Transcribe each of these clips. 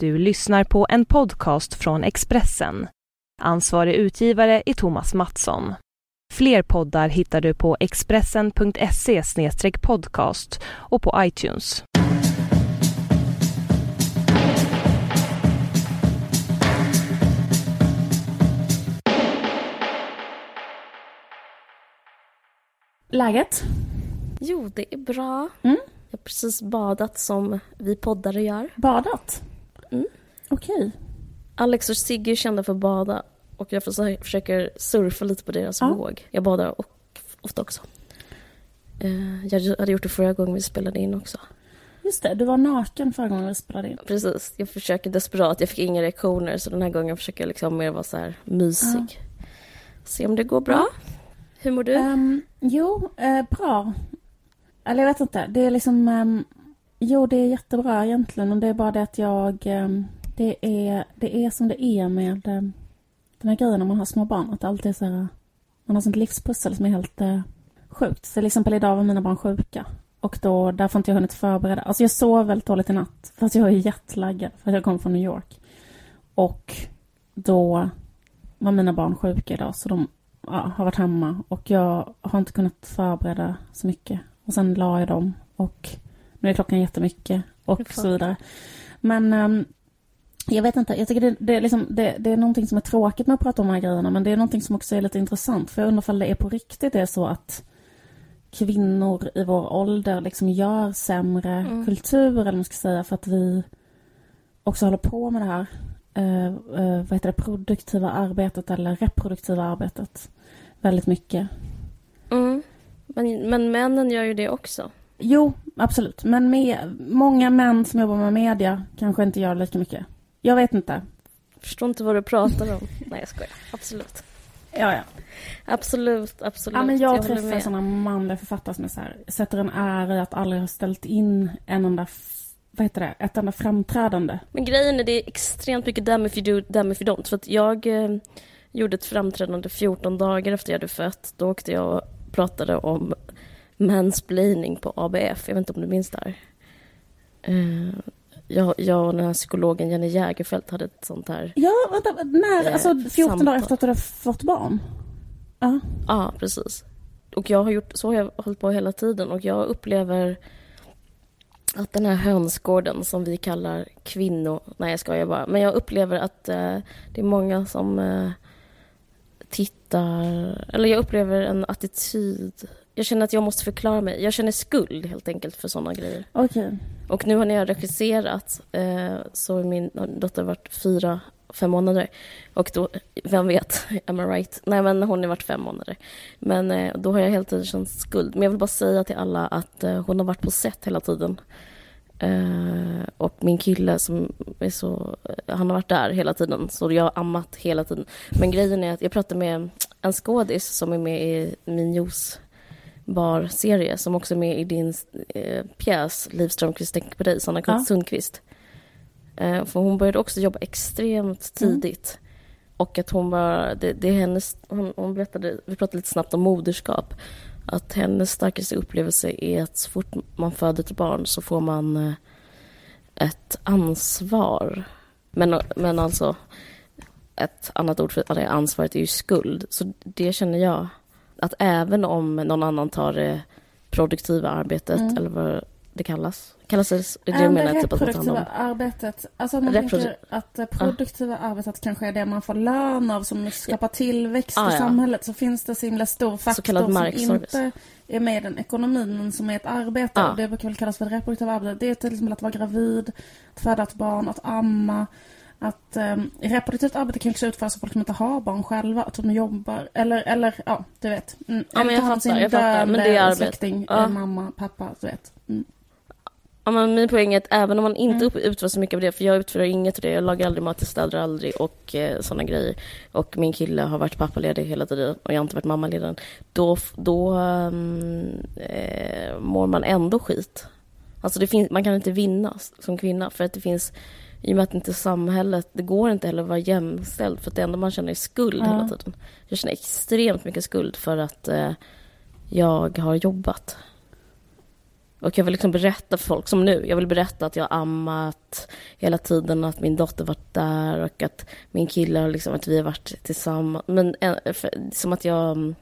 Du lyssnar på en podcast från Expressen. Ansvarig utgivare är Thomas Mattsson. Fler poddar hittar du på expressen.se podcast och på iTunes. Läget? Jo, det är bra. Mm. Jag har precis badat som vi poddare gör. Badat? Mm. Okej. Alex och Sigge är kända för att bada och jag försö- försöker surfa lite på deras Ja. våg. Jag badar och ofta också. Eh, Jag hade gjort det förra gången vi spelade in också. Just det, du var naken förra gången vi spelade in. Precis, jag försöker desperat. Jag fick inga reaktioner så den här gången försöker jag liksom mer vara så här mysig. Se om det går bra. Hur mår du? Ehm, jo, eh, bra. Eller jag vet inte. Det är liksom... ehm, jo, det är jättebra egentligen. Och det är bara det att jag... Ehm, det, är, det är som det är med ehm, den här grejen när man har små barn. Att det alltid är så här... Man har sånt livspussel som är helt eh, sjukt. Så till exempel idag var mina barn sjuka. Och då, därför har inte jag hunnit förbereda. Alltså jag sov väldigt dåligt i natt. Fast jag är jetlaggad. För att jag kom från New York. Och då var mina barn sjuka idag. Så de ja, har varit hemma. Och jag har inte kunnat förbereda så mycket. Och sen la jag dem. Och nu är klockan jättemycket. Och så vidare. Men ehm, jag vet inte. Jag tycker det, det, är liksom, det, det är någonting som är tråkigt med att prata om de här grejerna. Men det är någonting som också är lite intressant. För jag undrar om det är på riktigt det är så att kvinnor i vår ålder liksom gör sämre Mm. kultur, eller man ska säga, för att vi också håller på med det här eh, eh, vad heter det, produktiva arbetet eller reproduktiva arbetet väldigt mycket. Mm. Men, men männen gör ju det också. Jo, absolut. Men med, många män som jobbar med media kanske inte gör lika mycket. Jag vet inte. Förstår inte vad du pratar om. Nej, jag skojar. Absolut. Ja, ja. Absolut, absolut. ja men jag, håller träffar sådana manliga författare som är så här, sätter en ära i att aldrig ha ställt in en enda, vad heter det, ett enda framträdande. Men grejen är det är extremt mycket damn if you do, damn if you don't. För att jag eh, gjorde ett framträdande 14 dagar efter jag hade fött. Då åkte jag och pratade om mansplaining på ABF. Jag vet inte om du minns det här. Eh, jag, jag och den här psykologen Jenny Jägerfeldt hade ett sånt här. Ja, vänta, när? Eh, Alltså 14 samtal. dagar efter att du hade fått barn? Ja. Ja, precis. Och jag har gjort, så har jag hållit på hela tiden och jag upplever att den här hönsgården som vi kallar kvinno... Nej, jag skojar bara. Men jag upplever att eh, det är många som eh, tittar... Eller jag upplever en attityd. Jag känner att jag måste förklara mig. Jag känner skuld helt enkelt för sådana grejer. Okej. Och nu har när jag regisserat eh, så har min dotter varit fyra, fem månader. Och då, vem vet, am I right? Nej men hon har varit fem månader. Men eh, då har jag hela tiden känt skuld. Men jag vill bara säga till alla att eh, hon har varit på set hela tiden. Eh, och min kille som är så, han har varit där hela tiden. Så jag har ammat hela tiden. Men grejen är att jag pratade med en skådis som är med i min juice bar-serie som också är med i din eh, pjäs på dig, Sanna Ja. Sundqvist. Eh, för hon började också jobba extremt tidigt. Och att hon var, det, det är hennes, hon, hon berättade, vi pratade lite snabbt om moderskap. Att hennes starkaste upplevelse är att så fort man föder ett barn så får man eh, ett ansvar. Men, men alltså, ett annat ord för det ansvaret är ju skuld. Så det känner jag. Att även om någon annan tar det produktiva arbetet, Mm. eller vad det kallas. Kallas det, det, Äh, det menar jag typ att man tar hand reproduktiva om. arbetet. Alltså om man Reprodu- tänker att det produktiva arbetet kanske är det man får lön av som skapar tillväxt Ah, i ja. samhället så finns det så himla stor faktor som inte är med i den ekonomin men som är ett arbete. Ja. Och det brukar väl kallas för det reproduktiva arbetet. Det är till exempel att vara gravid, att föda ett barn, att amma. Att um, reproduktivt arbete kan också utföras av folk som inte har barn själva, att de jobbar, eller, eller ja, du vet. Mm, Ja, eller tar hand om sin jag fattar. Men det är döende släkting, Ja. eh, mamma, pappa, du vet. Mm. Ja, men min poäng är att även om man inte Mm. utför så mycket av det, för jag utför inget av det, jag lagar aldrig mat, jag städar aldrig och eh, sådana grejer. Och min kille har varit pappaledig hela tiden och jag har inte varit mammaledig. Då, då ehm, eh, mår man ändå skit. Alltså det finns, man kan inte vinna som kvinna för att det finns i och med att inte samhället, det går inte heller att vara jämställd för att det enda man känner är skuld Ja. hela tiden. Jag känner extremt mycket skuld för att eh, jag har jobbat. Och jag vill liksom berätta för folk, som nu, jag vill berätta att jag har ammat hela tiden, att min dotter varit där och att min kille har liksom, att vi har varit tillsammans. Men eh, för, som att jag...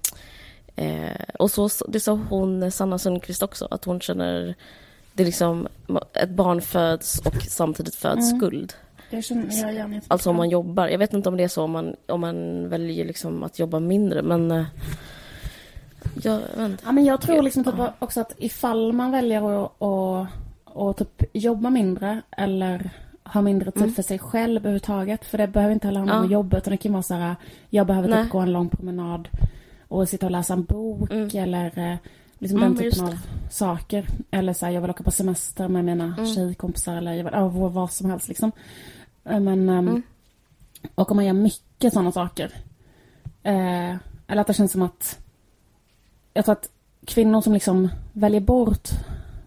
Eh, och så, det sa hon, Sanna Sundqvist också, att hon känner... Det är liksom, ett barn föds och samtidigt föds mm. skuld. Känner. Alltså om man jobbar. Jag vet inte om det är så om man, om man väljer liksom att jobba mindre, men... Eh, jag, ja, men jag tror liksom typ också att ifall man väljer att, att, att typ jobba mindre eller ha mindre tid mm. för sig själv överhuvudtaget. För det behöver inte handla om ja. jobb utan det kan vara så här, jag behöver typ gå en lång promenad och sitta och läsa en bok mm. eller eh, liksom mm, den typen av saker. Eller så här, jag vill åka på semester med mina mm. tjejkompisar eller jag vill, oh, vad som helst liksom. Eh, men, ehm, mm. och om man gör mycket sådana saker. Eh, eller att det känns som att jag tror att kvinnor som liksom väljer bort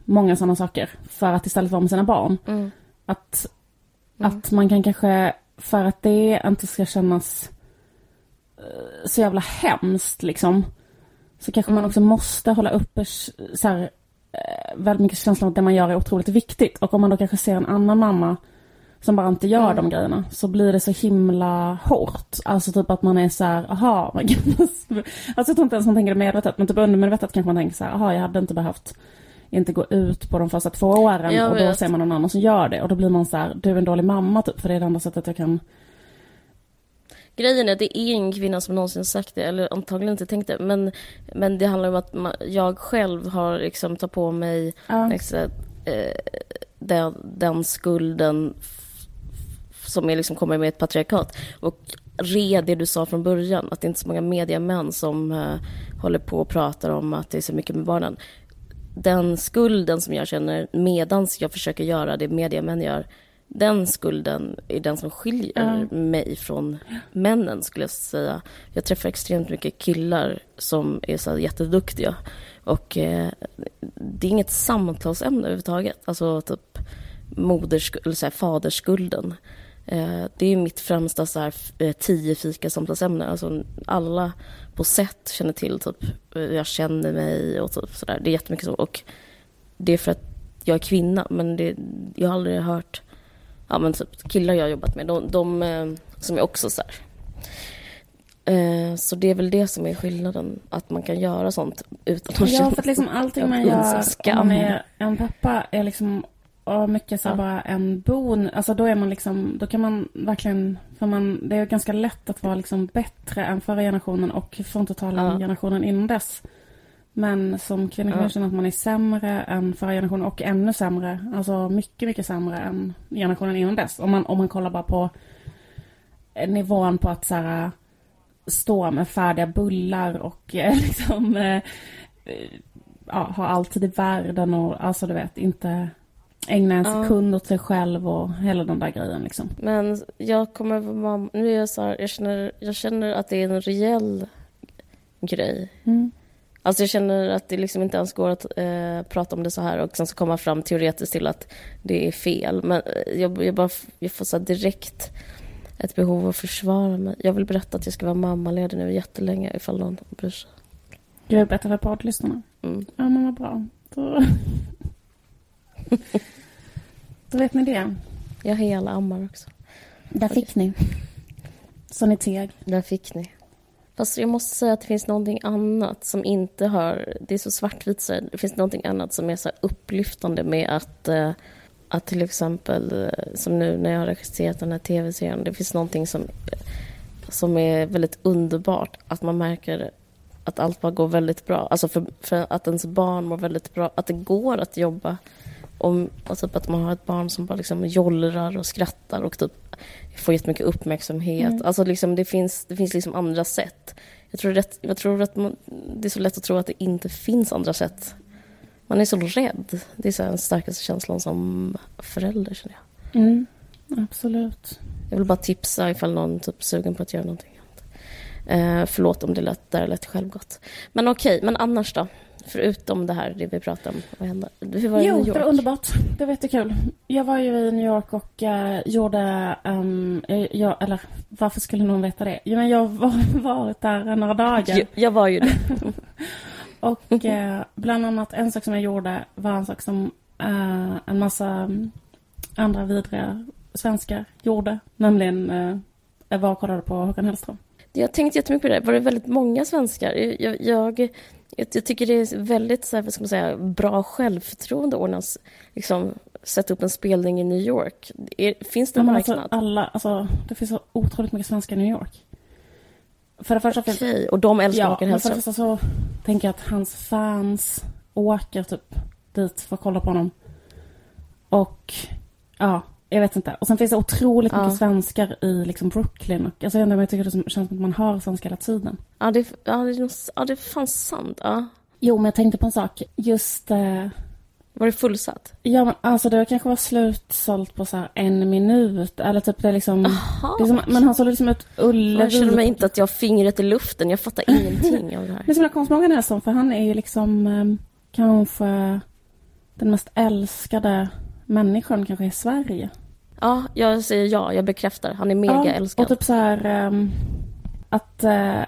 många sådana saker för att istället vara med sina barn. Mm. Att, mm. att man kan kanske, för att det inte ska kännas eh, så jävla hemskt liksom. Så kanske man också måste hålla uppe så här, eh, väldigt mycket känslan av att det man gör är otroligt viktigt. Och om man då kanske ser en annan mamma som bara inte gör mm. de grejerna så blir det så himla hårt. Alltså typ att man är så här, aha, man kan... Alltså jag tror inte ens man tänker det medvetet men typ undermedvetet kanske man tänker så här, aha jag hade inte behövt inte gå ut på de första två åren och då ser man någon annan som gör det och då blir man så här, du är en dålig mamma typ för det är det enda sättet jag kan Grejen är, det är ingen kvinna som någonsin sagt det, eller antagligen inte tänkt det. Men, men det handlar om att man, jag själv har liksom tagit på mig ja. liksom, eh, den, den skulden som är liksom, kommer med ett patriarkat. Och re det du sa från början, att det inte är så många mediamän som uh, håller på och pratar om att det är så mycket med barnen. Den skulden som jag känner medans jag försöker göra det mediamän gör, den skulden är den som skiljer mm. mig från männen skulle jag säga. Jag träffar extremt mycket killar som är så jätteduktiga och eh, det är inget samtalsämne överhuvudtaget. Alltså typ moders, eller så här, fadersskulden. Eh, det är mitt främsta så här, eh, tio fika samtalsämne. Alltså, alla på sätt känner till typ hur jag känner mig och typ sådär. Det är jättemycket så. Och det är för att jag är kvinna, men det, jag har aldrig hört... Ja, men typ killar jag har jobbat med, de, de eh, som är också så här. Så det är väl det som är skillnaden, att man kan göra sånt utan att ja, känna... Ja, för att liksom allting man gör om man är en pappa är liksom och mycket så ja. bara en bon. Alltså då är man liksom, då kan man verkligen, för man, det är ganska lätt att vara liksom bättre än förra generationen och tala om ja. generationen innan dess. Men som kvinna kan jag känna att man är sämre än förra generationen och ännu sämre. Alltså mycket, mycket sämre än generationen innan dess. Om man, om man kollar bara på nivån på att så här, stå med färdiga bullar och liksom eh, ja, ha alltid i världen och alltså du vet inte ägna en sekund ja. åt sig själv och hela den där grejen liksom. Men jag kommer vara nu är jag så här, jag känner, jag känner att det är en reell grej. Mm. Alltså jag känner att det liksom inte ens går att eh, prata om det så här och sen så komma fram teoretiskt till att det är fel. Men eh, jag, jag, bara, jag får så direkt ett behov av att försvara mig. Jag vill berätta att jag ska vara mammaledig nu jättelänge ifall någon bryr sig. Jag berättar för poddlyssnarna. Mm. Ja men vad bra. Då... Då vet ni det. Jag hela ammar också. Där fick ni. Så ni teg. Där fick ni. Fast jag måste säga att det finns någonting annat som inte har... Det är så svartvitt så det finns någonting annat som är så upplyftande med att... Eh, att till exempel, eh, som nu när jag har regisserat den här tv-serien, det finns någonting som, som är väldigt underbart. Att man märker att allt bara går väldigt bra. Alltså för, för att ens barn mår väldigt bra. Att det går att jobba om, och typ att man har ett barn som bara liksom jollrar och skrattar och typ får jättemycket uppmärksamhet. Mm. Alltså liksom det finns, det finns liksom andra sätt. Jag tror, rätt, jag tror att man, det är så lätt att tro att det inte finns andra sätt. Man är så rädd. Det är så den starkaste känslan som förälder, känner jag. Mm, absolut. Jag vill bara tipsa ifall någon typ är sugen på att göra någonting. Eh, förlåt om det lät, där lät självgott. Men okej, okay, men annars då? Förutom det här, det vi pratade om. Vad hände? Hur var det jo, New York? det var underbart. Det var jättekul. Jag var ju i New York och uh, gjorde... Um, jag, eller varför skulle någon veta det? Jo, men jag har varit där några dagar. Jag, jag var ju det. Och eh, bland annat en sak som jag gjorde var en sak som eh, en massa mm, andra vidriga svenskar gjorde. Nämligen eh, var och kollade på Håkan Hellström. Jag tänkte jättemycket på det. Var det väldigt många svenskar? Jag, jag, jag, jag tycker det är väldigt så här, vad ska man säga, bra självförtroende att ordna, liksom, sätta upp en spelning i New York. Är, finns det en Men marknad? Alltså, alla, alltså, det finns så otroligt mycket svenskar i New York. För det första Okej, och de älskar Ja, Håkan men för det Hellström? första så tänker jag att hans fans åker typ dit för att kolla på honom. Och ja, jag vet inte. Och sen finns det otroligt Ja. mycket svenskar i liksom Brooklyn. Och, alltså, jag, inte, men jag tycker det känns som att man hör svenskar hela tiden. Ja, det, ja, det, ja, det är fan sant. Ja. Jo, men jag tänkte på en sak. Just... Eh, Var det fullsatt? ja, men alltså det kanske var slutsålt på så här en minut. Eller typ det är liksom... Jaha. Det som, men han sålde liksom ut Jag Ullevi. känner mig inte att jag har fingret i luften. Jag fattar ingenting av det här. Det är så himla konstigt med Hellström för han är ju liksom eh, kanske den mest älskade människan kanske i Sverige. Ja, jag säger ja. Jag bekräftar. Han är mega Ja, älskad. Och typ så här ehm, att eh,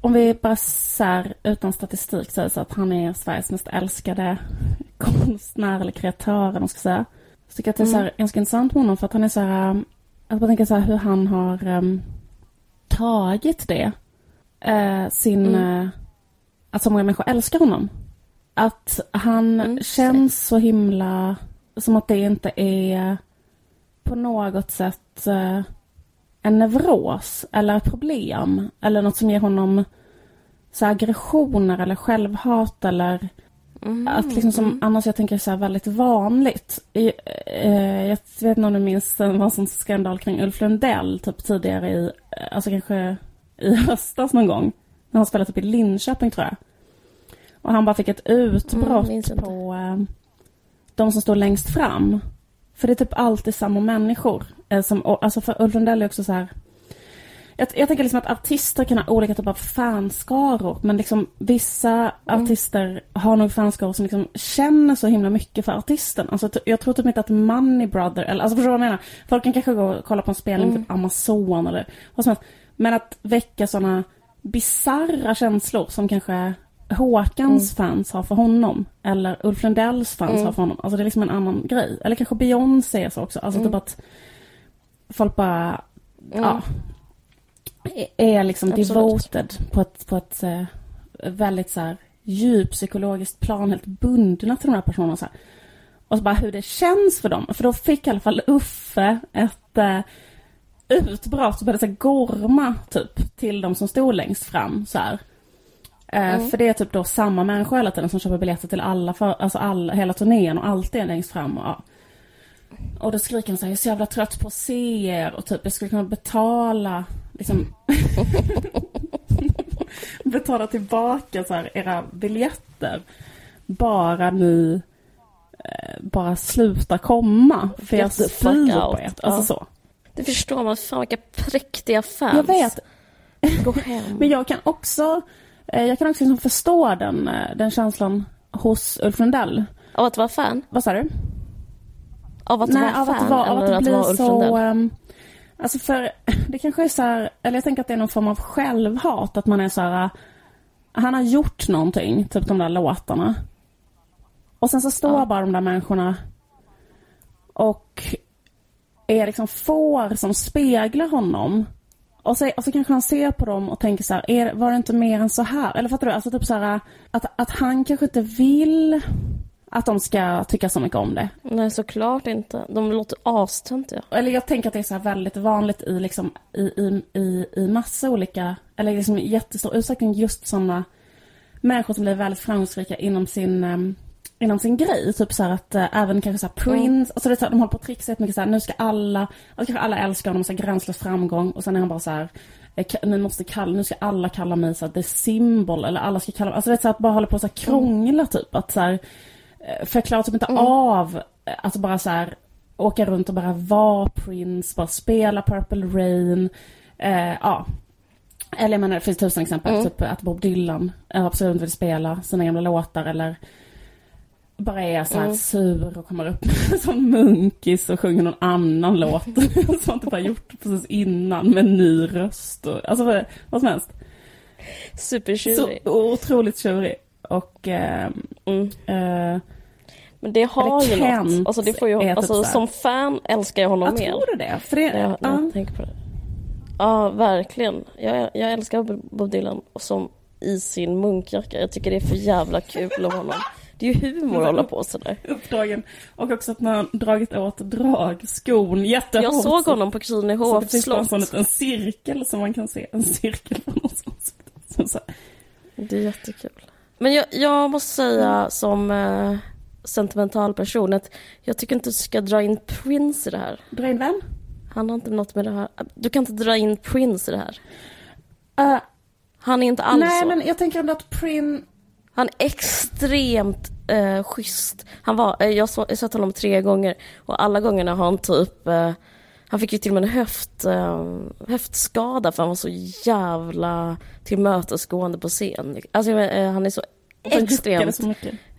om vi bara så här, utan statistik säger så att han är Sveriges mest älskade konstnär eller kreatör eller man ska säga. Så tycker jag att det är så här, ganska intressant med honom för att han är så här, um, att man tänker så här hur han har um, tagit det. Eh, sin, Mm. eh, att så många människor älskar honom. Att han Mm, känns så himla, som att det inte är på något sätt eh, en neuros eller ett problem eller något som ger honom så aggressioner eller självhat eller Mm, att liksom som annars jag tänker så här väldigt vanligt. Eh, jag vet inte om du minns det var en sån skandal kring Ulf Lundell typ tidigare i, eh, alltså kanske i höstas någon gång. När han spelade typ i Linköping tror jag. Och han bara fick ett utbrott Mm, minns inte. på eh, de som står längst fram. För det är typ alltid samma människor. Eh, som, alltså för Ulf Lundell är också så här jag, jag tänker liksom att artister kan ha olika typer av fanskaror. Men liksom vissa artister har nog fanskaror som liksom känner så himla mycket för artisten. Alltså, jag tror typ inte att Money Brother, eller alltså förstår du vad jag menar? Folk kan kanske gå och kolla på en spelning Mm. typ Amazon eller vad som helst. Men att väcka sådana bizarra känslor som kanske Håkans fans har för honom. Eller Ulf Lundells fans Mm. har för honom. Alltså det är liksom en annan grej. Eller kanske Beyoncé så också. Alltså Mm. typ att folk bara, Mm. ja. Är liksom Absolut. devoted på ett, på ett eh, väldigt så här djup psykologiskt plan. Helt bundna till de här personerna. Så här. Och så bara hur det känns för dem. För då fick i alla fall Uffe ett eh, utbrott och började så här, gorma typ till de som stod längst fram. Så här. Mm. För det är typ då samma människor hela tiden som köper biljetter till alla, för, alltså all, hela turnén och alltid är längst fram. Och, ja. och då skriker han så här, jag är så jävla trött på att se er och typ jag skulle kunna betala, liksom betala tillbaka så här, era biljetter. Bara ni eh, bara slutar komma. För jag spyr på er. Alltså så. Det förstår man. Fan vilka präktiga fans. Jag vet. Gå hem. Men jag kan också, jag kan också liksom förstå den, eh, den känslan hos Ulf Lundell. Av att vara fan? Vad sa du? Av att Nej, vara av fan? att, vara, av eller att det vara Ulf så... Ehm, alltså för det kanske är så här, eller jag tänker att det är någon form av självhat. Att man är så här, eh, han har gjort någonting, typ de där låtarna. Och sen så står Ja. bara de där människorna och är liksom får som speglar honom. Och så, och så kanske han ser på dem och tänker så här, är, var det inte mer än så här? Eller fattar du? Alltså typ så här, att, att han kanske inte vill att de ska tycka så mycket om det. Nej, såklart inte. De låter astöntiga. Eller jag tänker att det är så här väldigt vanligt i, liksom, i, i, i, i massa olika, eller liksom i jättestor utsträckning just sådana människor som blir väldigt framgångsrika inom sin, um, inom sin grej. Typ så här att uh, även kanske så här Prince, alltså det är så här, de håller på att trixa jättemycket så här, nu ska alla, alltså kanske alla älskar honom, så här gränslös framgång och sen är han bara så här eh, ni måste kalla, nu ska alla kalla mig så här, the symbol eller alla ska kalla mig, alltså det är så här, att bara hålla på så här krångla typ. Att så här, eh, för jag klarar typ inte av eh, att bara så här åka runt och bara vara Prince, bara spela Purple Rain. Eh, ja. Eller jag menar, det finns tusen exempel. Mm. Typ att Bob Dylan absolut vill spela sina gamla låtar eller bara är så här Mm. sur och kommer upp som munkis och sjunger någon annan låt som han typ har gjort precis innan med ny röst och alltså vad, som helst. Så Supertjurig. otroligt tjurig. och eh, Mm. eh, Men det har Eller ju Kent något. Alltså, det får ju, typ alltså, så som fan älskar jag honom jag mer. tror du det? För det jag, ja. jag tänker på det. Ja, verkligen. Jag, jag älskar Bob Dylan som i sin munkjacka. Jag tycker det är för jävla kul av honom. Det är ju humor att hålla på sådär. uppdragen. Och också att man har dragit åt dragskon jättehårt. Jag såg honom på Så Kristinehof det finns bara en sån slott. liten cirkel som man kan se. En cirkel på något sätt. Så, så. Det är jättekul. Men jag, jag måste säga som eh, sentimental person att jag tycker inte du ska dra in Prince i det här. Dra in vem? Han har inte något med det här. Du kan inte dra in Prince i det här. Uh, Han är inte alls nej, så. men jag tänker ändå att Prin... Han är extremt eh, schysst. Han var, eh, jag, så, jag sett honom tre gånger och alla gångerna har han typ eh, han fick ju till och med en höft, eh, höftskada för han var så jävla tillmötesgående på scen. Alltså, eh, han är så extremt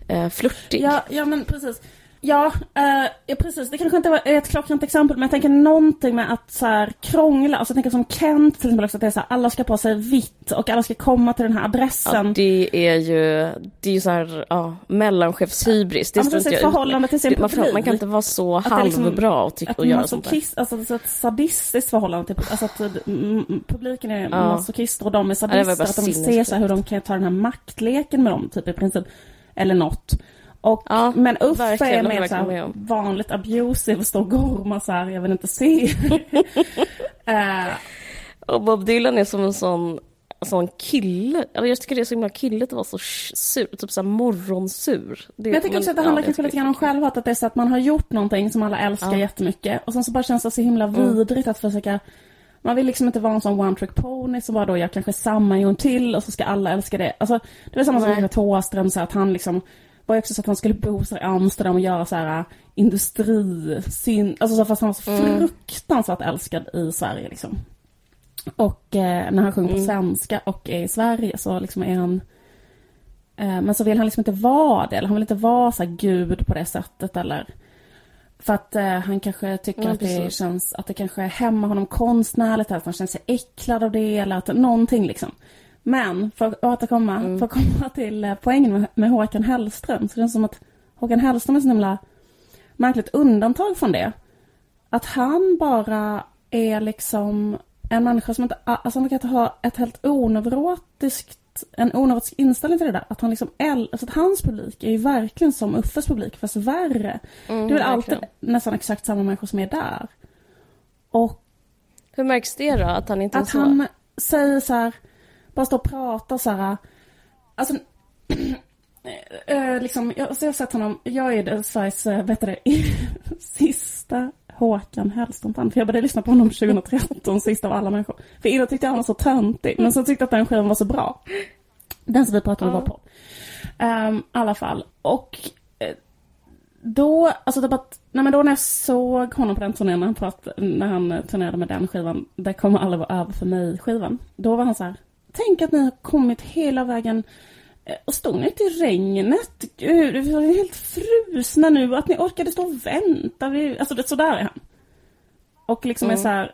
eh, flörtig. Ja, ja men precis. Ja, eh, ja, precis. Det kanske inte var ett klockrent exempel, men jag tänker någonting med att så här, krångla. Alltså, jag tänker som Kent till exempel också, att det är så här, alla ska på sig vitt och alla ska komma till den här adressen. Ja, det är ju, det är ju så här, ja, mellanchefshybris. Det Ja, precis, jag förhållande till sin man, man kan inte vara så liksom- halvbra och, tycka och göra sånt där. alltså så ett sadistiskt förhållande till, alltså att mm, publiken är Ja. masochister och de är sadister, att de ser så här, hur de kan ta den här maktleken med dem, typ i princip. Eller något. Och, Ja, men Uffe är mer så här, vanligt abusive, står och gormar så här, jag vill inte se. Eh, Och Bob Dylan är som en sån, sån kille. Eller jag tycker det är så himla killigt att vara så sur, typ så morgonsur. Det, Men jag tycker också att det handlar kanske lite grann om självhat, att det är så att man har gjort någonting som alla älskar Ja. jättemycket och sen så bara känns det så himla Mm. vidrigt att försöka man vill liksom inte vara en sån one trick pony som bara då gör kanske samma en gång till och så ska alla älska det. Alltså det var samma som med Thåström, så att han liksom var ju också så att han skulle bo så i Amsterdam och göra så här äh, industri, sin, alltså så fast han var så Mm. fruktansvärt älskad i Sverige liksom. Och eh, när han sjunger på Mm. svenska och är i Sverige så liksom är han Eh, Men så vill han liksom inte vara det, eller han vill inte vara så gud på det sättet eller för att eh, han kanske tycker Ja, att det känns, att det kanske hämmar honom konstnärligt, att han känner sig äcklad av det eller att någonting liksom. Men för att återkomma, Mm. för att komma till eh, poängen med, med Håkan Hellström, så det känns som att Håkan Hellström är så himla märkligt undantag från det. Att han bara är liksom en människa som inte, alltså han kan ha ett helt oneurotiskt, en oneurotisk inställning till det där. Att han liksom, alltså att hans publik är ju verkligen som Uffes publik, fast värre. Mm, det är väl alltid nästan exakt samma människor som är där. Och Hur märks det då, att han inte är att så? han säger så här, bara står och pratar så här. Alltså, eh, liksom, jag, så jag har sett honom, jag är Sveriges, eh, vet du det, sista Håkan Hellström-fan. För jag började lyssna på honom 2013, sist av alla människor. För innan tyckte jag han var så töntig, men så tyckte jag att den skivan var så bra. Den som vi pratade om Ja. var på. Um, I alla fall. Och eh, då, alltså det bara, att- nej men då när jag såg honom på den turnén, när han, prat, när han turnerade med den skivan, Det kommer aldrig vara över för mig-skivan. Då var han så här, tänk att ni har kommit hela vägen eh, och stod ni ute i regnet? Gud, vi var helt frusna nu, att ni orkade stå och vänta. Vi, alltså det, sådär är han. Och liksom är Mm. så här,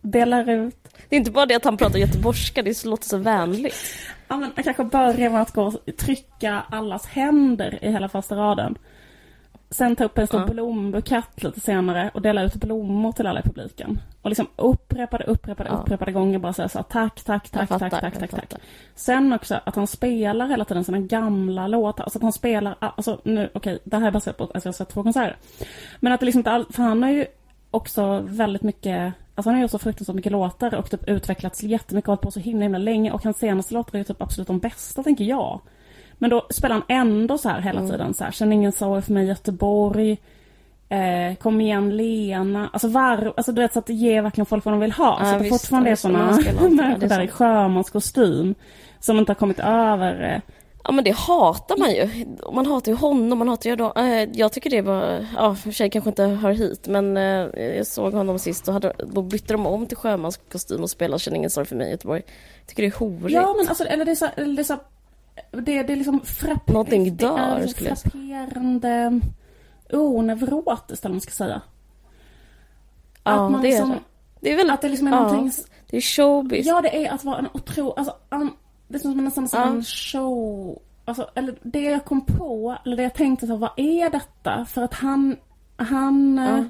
delar ut Det är inte bara det att han pratar göteborgska, det låter så vänligt. Ja, men jag kanske börjar med att gå och trycka allas händer i hela första raden. Sen ta upp en stor Ja. blombukett lite senare och dela ut blommor till alla i publiken. Och liksom upprepade, upprepade, Ja. upprepade gånger bara säga så här, tack, tack, tack, tack, fattar, tack, tack, tack. fattar. Sen också att han spelar hela tiden sina gamla låtar. Alltså att han spelar, alltså nu, okej, det här är baserat på att jag har sett två konserter. Men att det liksom inte all, för han har ju också väldigt mycket, alltså han har ju så fruktansvärt mycket låtar och typ utvecklats jättemycket och hållit på så himla, himla länge och hans senaste låtar är ju typ absolut de bästa, tänker jag. Men då spelar han ändå så här hela Mm. tiden så här, känn ingen sorg för mig Göteborg, eh, kom igen Lena, alltså var, alltså du vet så att det ger verkligen folk vad de vill ha. Ja, så att det visst, fortfarande är visst, sådana ja, det människor är där i sjömanskostym som inte har kommit över eh, Ja men det hatar man ju. Man hatar ju honom, man hatar ju då. Eh, jag tycker det var, ja för sig kanske inte hör hit men eh, jag såg honom sist och hade, då bytte de om till sjömanskostym och spelade Känn ingen sorg för mig i Göteborg. Tycker det är horigt. Ja men alltså, eller det är så, eller det är så det, det är liksom frapp, Någonting det dör, är liksom skulle frapperande oneurotiskt eller vad man ska säga. Ja, att man det är liksom, det. Det är väl, Att det liksom är ja, någonting det är showbiz. Ja, det är att vara en otro... Alltså, an, det är som nästan som Ja. en show... alltså, eller det jag kom på, eller det jag tänkte så vad är detta? För att han, han Ja. eh,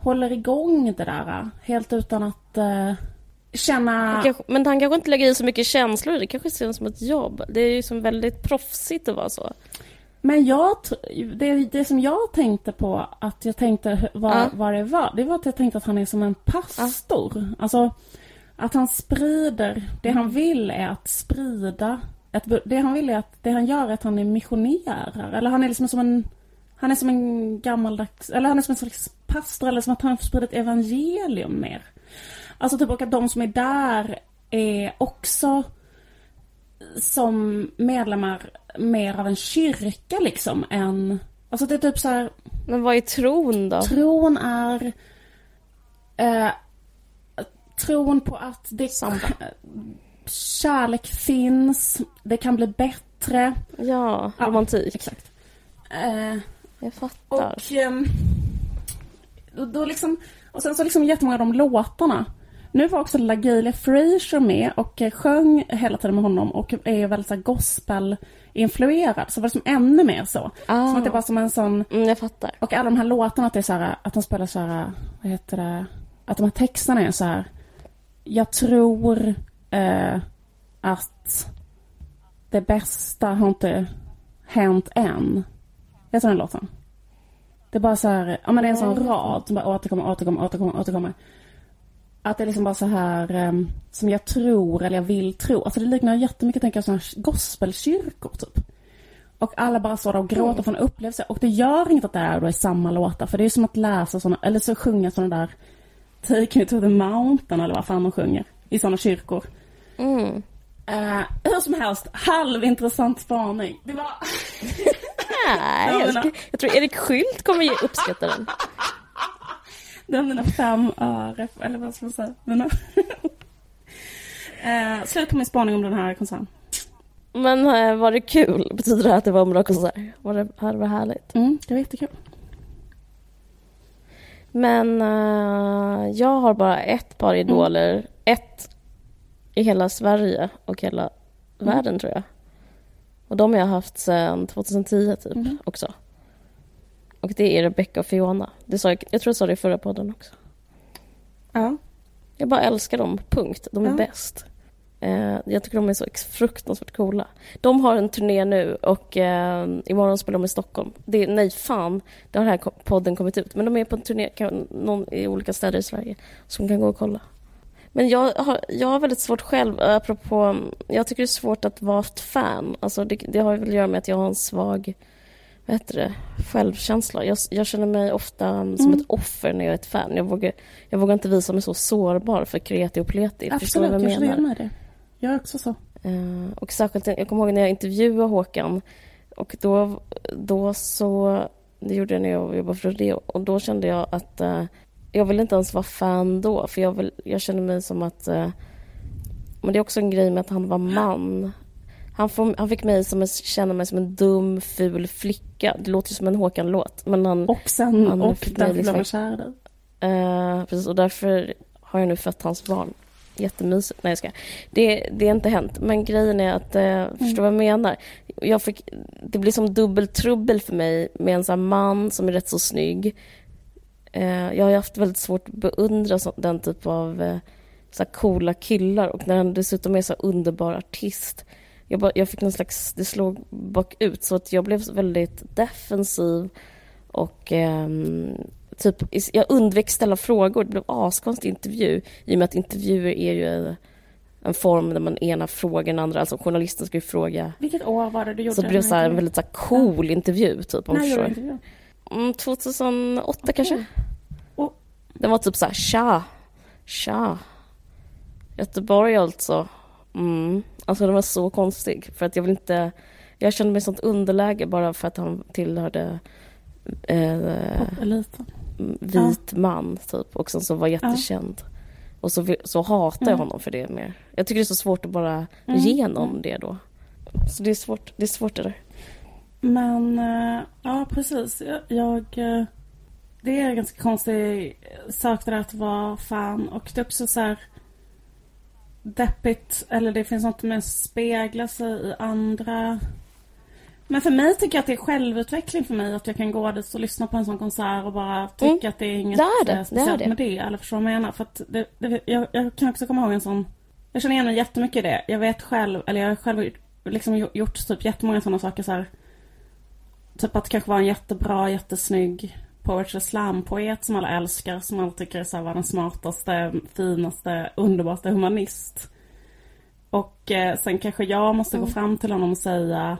håller igång det där eh, helt utan att eh, känna... Kanske, men han kanske inte lägger i så mycket känslor det. kanske ser som ett jobb. Det är ju som väldigt proffsigt att vara så. Men jag, det, det som jag tänkte på att jag tänkte vad, Ja. vad det var, det var att jag tänkte att han är som en pastor. Alltså att han sprider, det Mm. han vill är att sprida, bu- det han vill är att, det han gör är att han är missionär. Eller han är liksom som en, han är som en gammaldags, eller han är som en slags pastor eller som att han sprider ett evangelium mer. Alltså typ och att de som är där är också som medlemmar mer av en kyrka liksom än... Alltså det är typ så här, Men vad är tron då? tron är... Eh, tron på att det, Samba. kärlek finns, det kan bli bättre. Ja, Ja, romantik. Exakt. Eh, Jag fattar. och... och då liksom, och sen så liksom jättemånga av de låtarna. Nu var också LaGalia Frazier med och eh, sjöng hela tiden med honom och är väldigt så gospel-influerad. Så det var liksom ännu mer så. Ah. Som att det var som en sån... Mm, jag fattar. Och alla de här låtarna, att det är så här, att de spelar så här, vad heter det? Att de här texterna är så här. Jag tror eh, att det bästa har inte hänt än. Vet du den låten? Det är bara så här, ja men det är en sån rad som bara återkommer, återkommer, återkommer, återkommer. Att det är liksom bara så här em, som jag tror eller jag vill tro. Alltså det liknar jättemycket tänker jag sådana här gospelkyrkor typ. Och alla bara står där och gråter från upplevelse. Och det gör inget att det är, då är samma låtar. För det är som att läsa sådana, eller så sjunga sådana där Take me to the mountain eller vad fan de sjunger. I sådana kyrkor. Mm. Uh, hur som helst, halvintressant spaning. Det var... Nej, Ja, jag, jag tror Erik Skylt kommer ge uppskatta den. Det mina fem öre, eller vad ska man säga? Mina... uh, slut på min spaning om den här konserten. Men eh, var det kul? Betyder det att det var en bra konsert? Var det, det var härligt? Mm, det var jättekul. Men eh, jag har bara ett par idoler. Ett i hela Sverige och hela världen tror jag. Och de har jag haft sedan 2010 typ Mhm. också. Och det är Rebecca och Fiona. Det sa jag, jag tror jag sa det i förra podden också. Ja. Jag bara älskar dem, punkt. De är Ja. bäst. Eh, jag tycker de är så fruktansvärt coola. De har en turné nu och eh, imorgon spelar de i Stockholm. Det, nej, fan, det har den här podden kommit ut. Men de är på en turné kan, någon, i olika städer i Sverige som kan gå och kolla. Men jag har, jag har väldigt svårt själv, apropå... Jag tycker det är svårt att vara ett fan. Alltså det, det har väl att göra med att jag har en svag vad heter det, självkänsla. Jag, jag känner mig ofta um, som Mm. ett offer när jag är ett fan. Jag vågar, jag vågar inte visa mig så sårbar för kreti och pleti. Förstår du vad jag jag menar? igen mig i det. Jag är också så. Eh, och särskilt, jag kommer ihåg när jag intervjuade Håkan och då, då så, det gjorde jag när jag jobbade för Rodeo och då kände jag att eh, jag vill inte ens vara fan då för jag, vill, jag känner mig som att eh, men det är också en grej med att han var man. Han, får, han fick mig som en, känna mig som en dum, ful flicka. Det låter ju som en Håkan-låt. Men han, Och sen, Han och därför liksom- blev kär. Eh, precis, och därför har jag nu fött hans barn. Jättemysigt. Nej, jag ska. Det, det har inte hänt. Men grejen är att, eh, förstår vad jag menar? Jag fick, det blir som dubbeltrubbel för mig med en sån man som är rätt så snygg. Eh, jag har haft väldigt svårt att beundra så, den typ av eh, så coola killar och när han dessutom är så underbar artist. Jag, bara, jag fick någon slags, det slog bakut så att jag blev väldigt defensiv och ehm, typ, jag undvek ställa frågor. Det blev askonstig intervju i och med att intervjuer är ju en form där man ena frågar den andra. Alltså journalisten ska ju fråga. Vilket år var det du gjorde Så det blev så en väldigt så cool intervju typ om När gjorde du intervjun? Mm, 2008 kanske? Och- Den var typ så här, tja, tja. Göteborg alltså. Mm. Alltså den var så konstig för att jag vill inte, jag kände mig i sånt underläge bara för att han tillhörde eh, Popeliten. vit man typ och sen så var jättekänd. Och så, så hatar jag Mm. honom för det mer. Jag tycker det är så svårt att bara Mm. ge någon det då. Så det är svårt, det är svårt det där. Men, eh, ja precis. Jag, jag, eh, det är en ganska konstig sak det där att vara fan. Och det är också så här deppigt. Eller det finns något med att spegla sig i andra Men för mig tycker jag att det är självutveckling för mig att jag kan gå dit och lyssna på en sån konsert och bara tycka mm. att det är inget det är det. Speciellt det är det. med det. Eller förstår du vad jag menar? För att det, det, jag, jag, kan också komma ihåg en sån... Jag känner igen mig jättemycket i det. Jag vet själv, eller jag har själv liksom gjort typ jättemånga sådana saker så här. Typ att kanske vara en jättebra, jättesnygg poetry slam-poet som alla älskar. Som alla tycker är så den smartaste, finaste, underbaraste humanist. Och eh, sen kanske jag måste mm. gå fram till honom och säga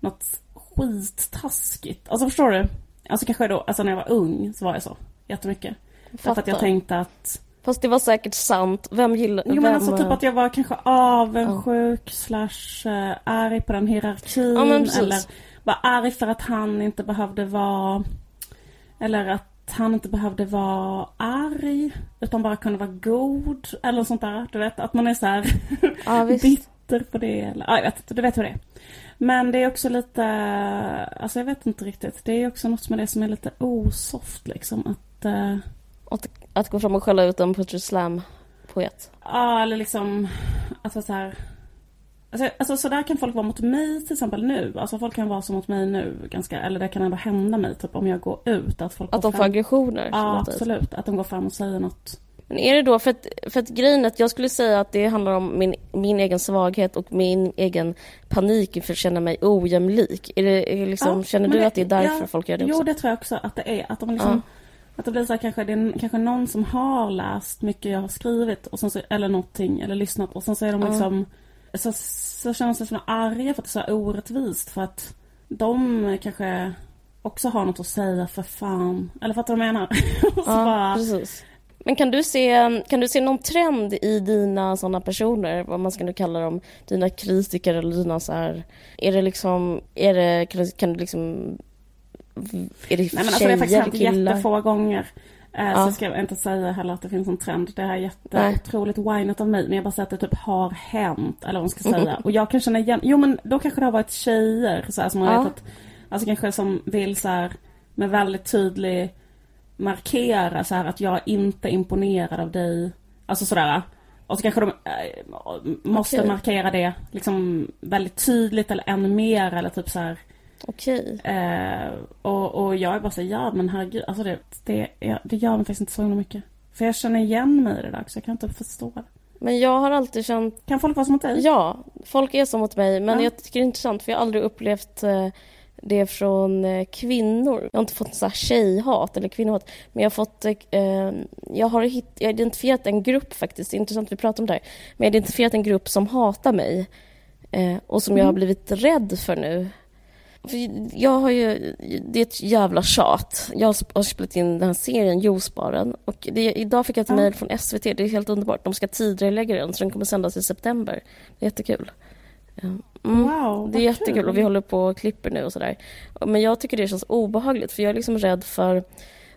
något skittaskigt. Alltså förstår du? Alltså kanske då, alltså när jag var ung så var jag så jättemycket. Fattar. För att jag tänkte att Fast det var säkert sant. Vem gillar... Jo men alltså typ att jag var kanske avundsjuk ja. slash uh, arg på den hierarkin. Ja, eller var arg för att han inte behövde vara... Eller att han inte behövde vara arg. Utan bara kunde vara god. Eller sånt där. Du vet att man är så här ja, bitter på det. Eller, ja, jag vet inte. Du vet hur det är. Men det är också lite, alltså jag vet inte riktigt. Det är också något med det som är lite osoft liksom. Att, uh... att, att gå fram och skälla ut en poetry slam-poet? Ja, eller liksom, alltså så här. Alltså, alltså så där kan folk vara mot mig till exempel nu. Alltså folk kan vara så mot mig nu ganska, eller det kan ändå hända mig typ om jag går ut. Att, folk att de får aggressioner? Ja, absolut. Att de går fram och säger något men är det då, för att, för att grejen att jag skulle säga att det handlar om min, min egen svaghet och min egen panik inför att känna mig ojämlik. Är det, är liksom, ja, känner du det, att det är därför ja, folk gör det också? Jo, det tror jag också att det är. Att, de liksom, ja. att det blir så här, kanske, det är kanske någon som har läst mycket jag har skrivit och så, eller någonting, eller lyssnat och sen så är de liksom så, så känner de sig så arga för att det är så orättvist för att de kanske också har något att säga för fan. Eller fattar du vad jag menar? ja, bara, precis. Men kan du, se, kan du se någon trend i dina sådana personer, vad man ska nu kalla dem, dina kritiker eller dina så här, är det liksom, är det, kan du liksom, är det Nej, men alltså, det har faktiskt hänt jättefå gånger. Eh, ja. Så ska jag inte säga heller att det finns en trend. Det här är jätteotroligt winat av mig. Men jag bara säger att det typ har hänt. Eller vad man ska säga. Mm. Och jag kan känna igen. Jo men då kanske det har varit tjejer. Så här, som har ja. vetat. Alltså kanske som vill så här, med väldigt tydlig markera så här att jag är inte imponerad av dig. Alltså sådär. Och så kanske de äh, måste okay. markera det liksom väldigt tydligt eller ännu mer eller typ så här. Okej. Eh, och, och jag är bara så ja men herregud, alltså det, det, det gör mig faktiskt inte så himla mycket. För jag känner igen mig i det där så jag kan inte förstå det. Men jag har alltid känt... Kan folk vara som mot dig? Ja, folk är som mot mig. Men ja. jag tycker det är intressant för jag har aldrig upplevt eh, det från eh, kvinnor. Jag har inte fått så här tjejhat eller kvinnohat, men jag har fått... Eh, jag, har hitt, jag har identifierat en grupp faktiskt, det är intressant att vi pratar om det här, men jag har identifierat en grupp som hatar mig eh, och som mm. jag har mm. blivit rädd för nu. Jag har ju, det är ett jävla tjat. Jag har spelat in den här serien Juicebaren och det, idag fick jag ett mm. mejl från SVT, det är helt underbart. De ska tidigarelägga den så den kommer sändas i september. Det är jättekul. Mm, wow, det är jättekul kul. och vi håller på och klipper nu och sådär. Men jag tycker det känns obehagligt för jag är liksom rädd för...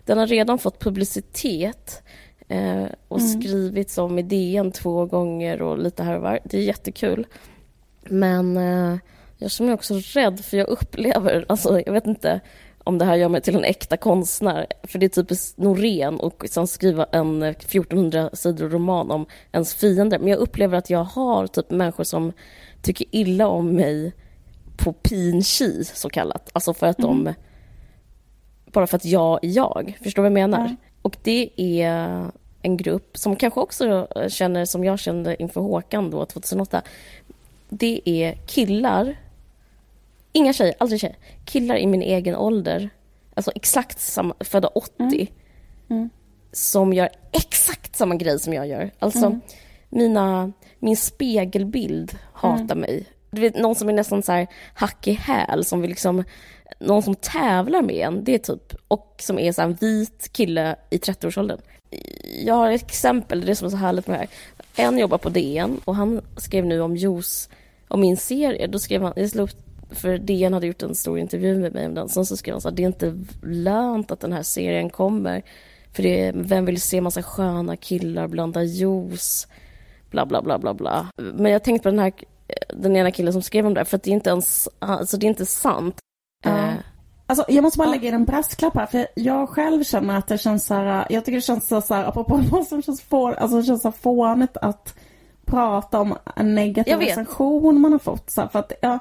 Den har redan fått publicitet eh, och mm. skrivits om i DN två gånger och lite här och var. Det är jättekul. Men eh, jag känner mig också rädd för jag upplever, alltså jag vet inte om det här gör mig till en äkta konstnär. För det är typiskt Norén och sen skriva en 1400 sidor roman om ens fiender. Men jag upplever att jag har typ människor som tycker illa om mig på pinchi, så kallat. Alltså för att mm. de... Bara för att jag är jag. Förstår du vad jag menar? Mm. Och det är en grupp som kanske också känner som jag kände inför Håkan då, 2008. Det är killar, inga tjejer, aldrig tjejer, killar i min egen ålder, alltså exakt samma, födda 80, mm. Mm. som gör exakt samma grej som jag gör. Alltså, mm. mina min spegelbild hatar mm. mig. Du vet, någon som är nästan så här hack i häl, som vill liksom, någon som tävlar med en, det är typ, och som är så en vit kille i 30-årsåldern. Jag har ett exempel, det är som är så härligt med det här. En jobbar på DN och han skrev nu om juice, om min serie, då skrev han, jag slog för DN hade gjort en stor intervju med mig om den, sen så skrev han så här, det är inte lönt att den här serien kommer, för det är, vem vill se massa sköna killar blanda juice? bla bla bla bla bla. Men jag tänkte på den här, den ena killen som skrev om det, för att det är inte ens, alltså det är inte sant. Ja. Uh, Alltså, jag måste bara lägga in en brasklapp här, för jag själv känner att det känns så här, jag tycker det känns så, här, apropå vad som känns, få, alltså det känns så fånigt att prata om en negativ recension man har fått. Så här, för att jag,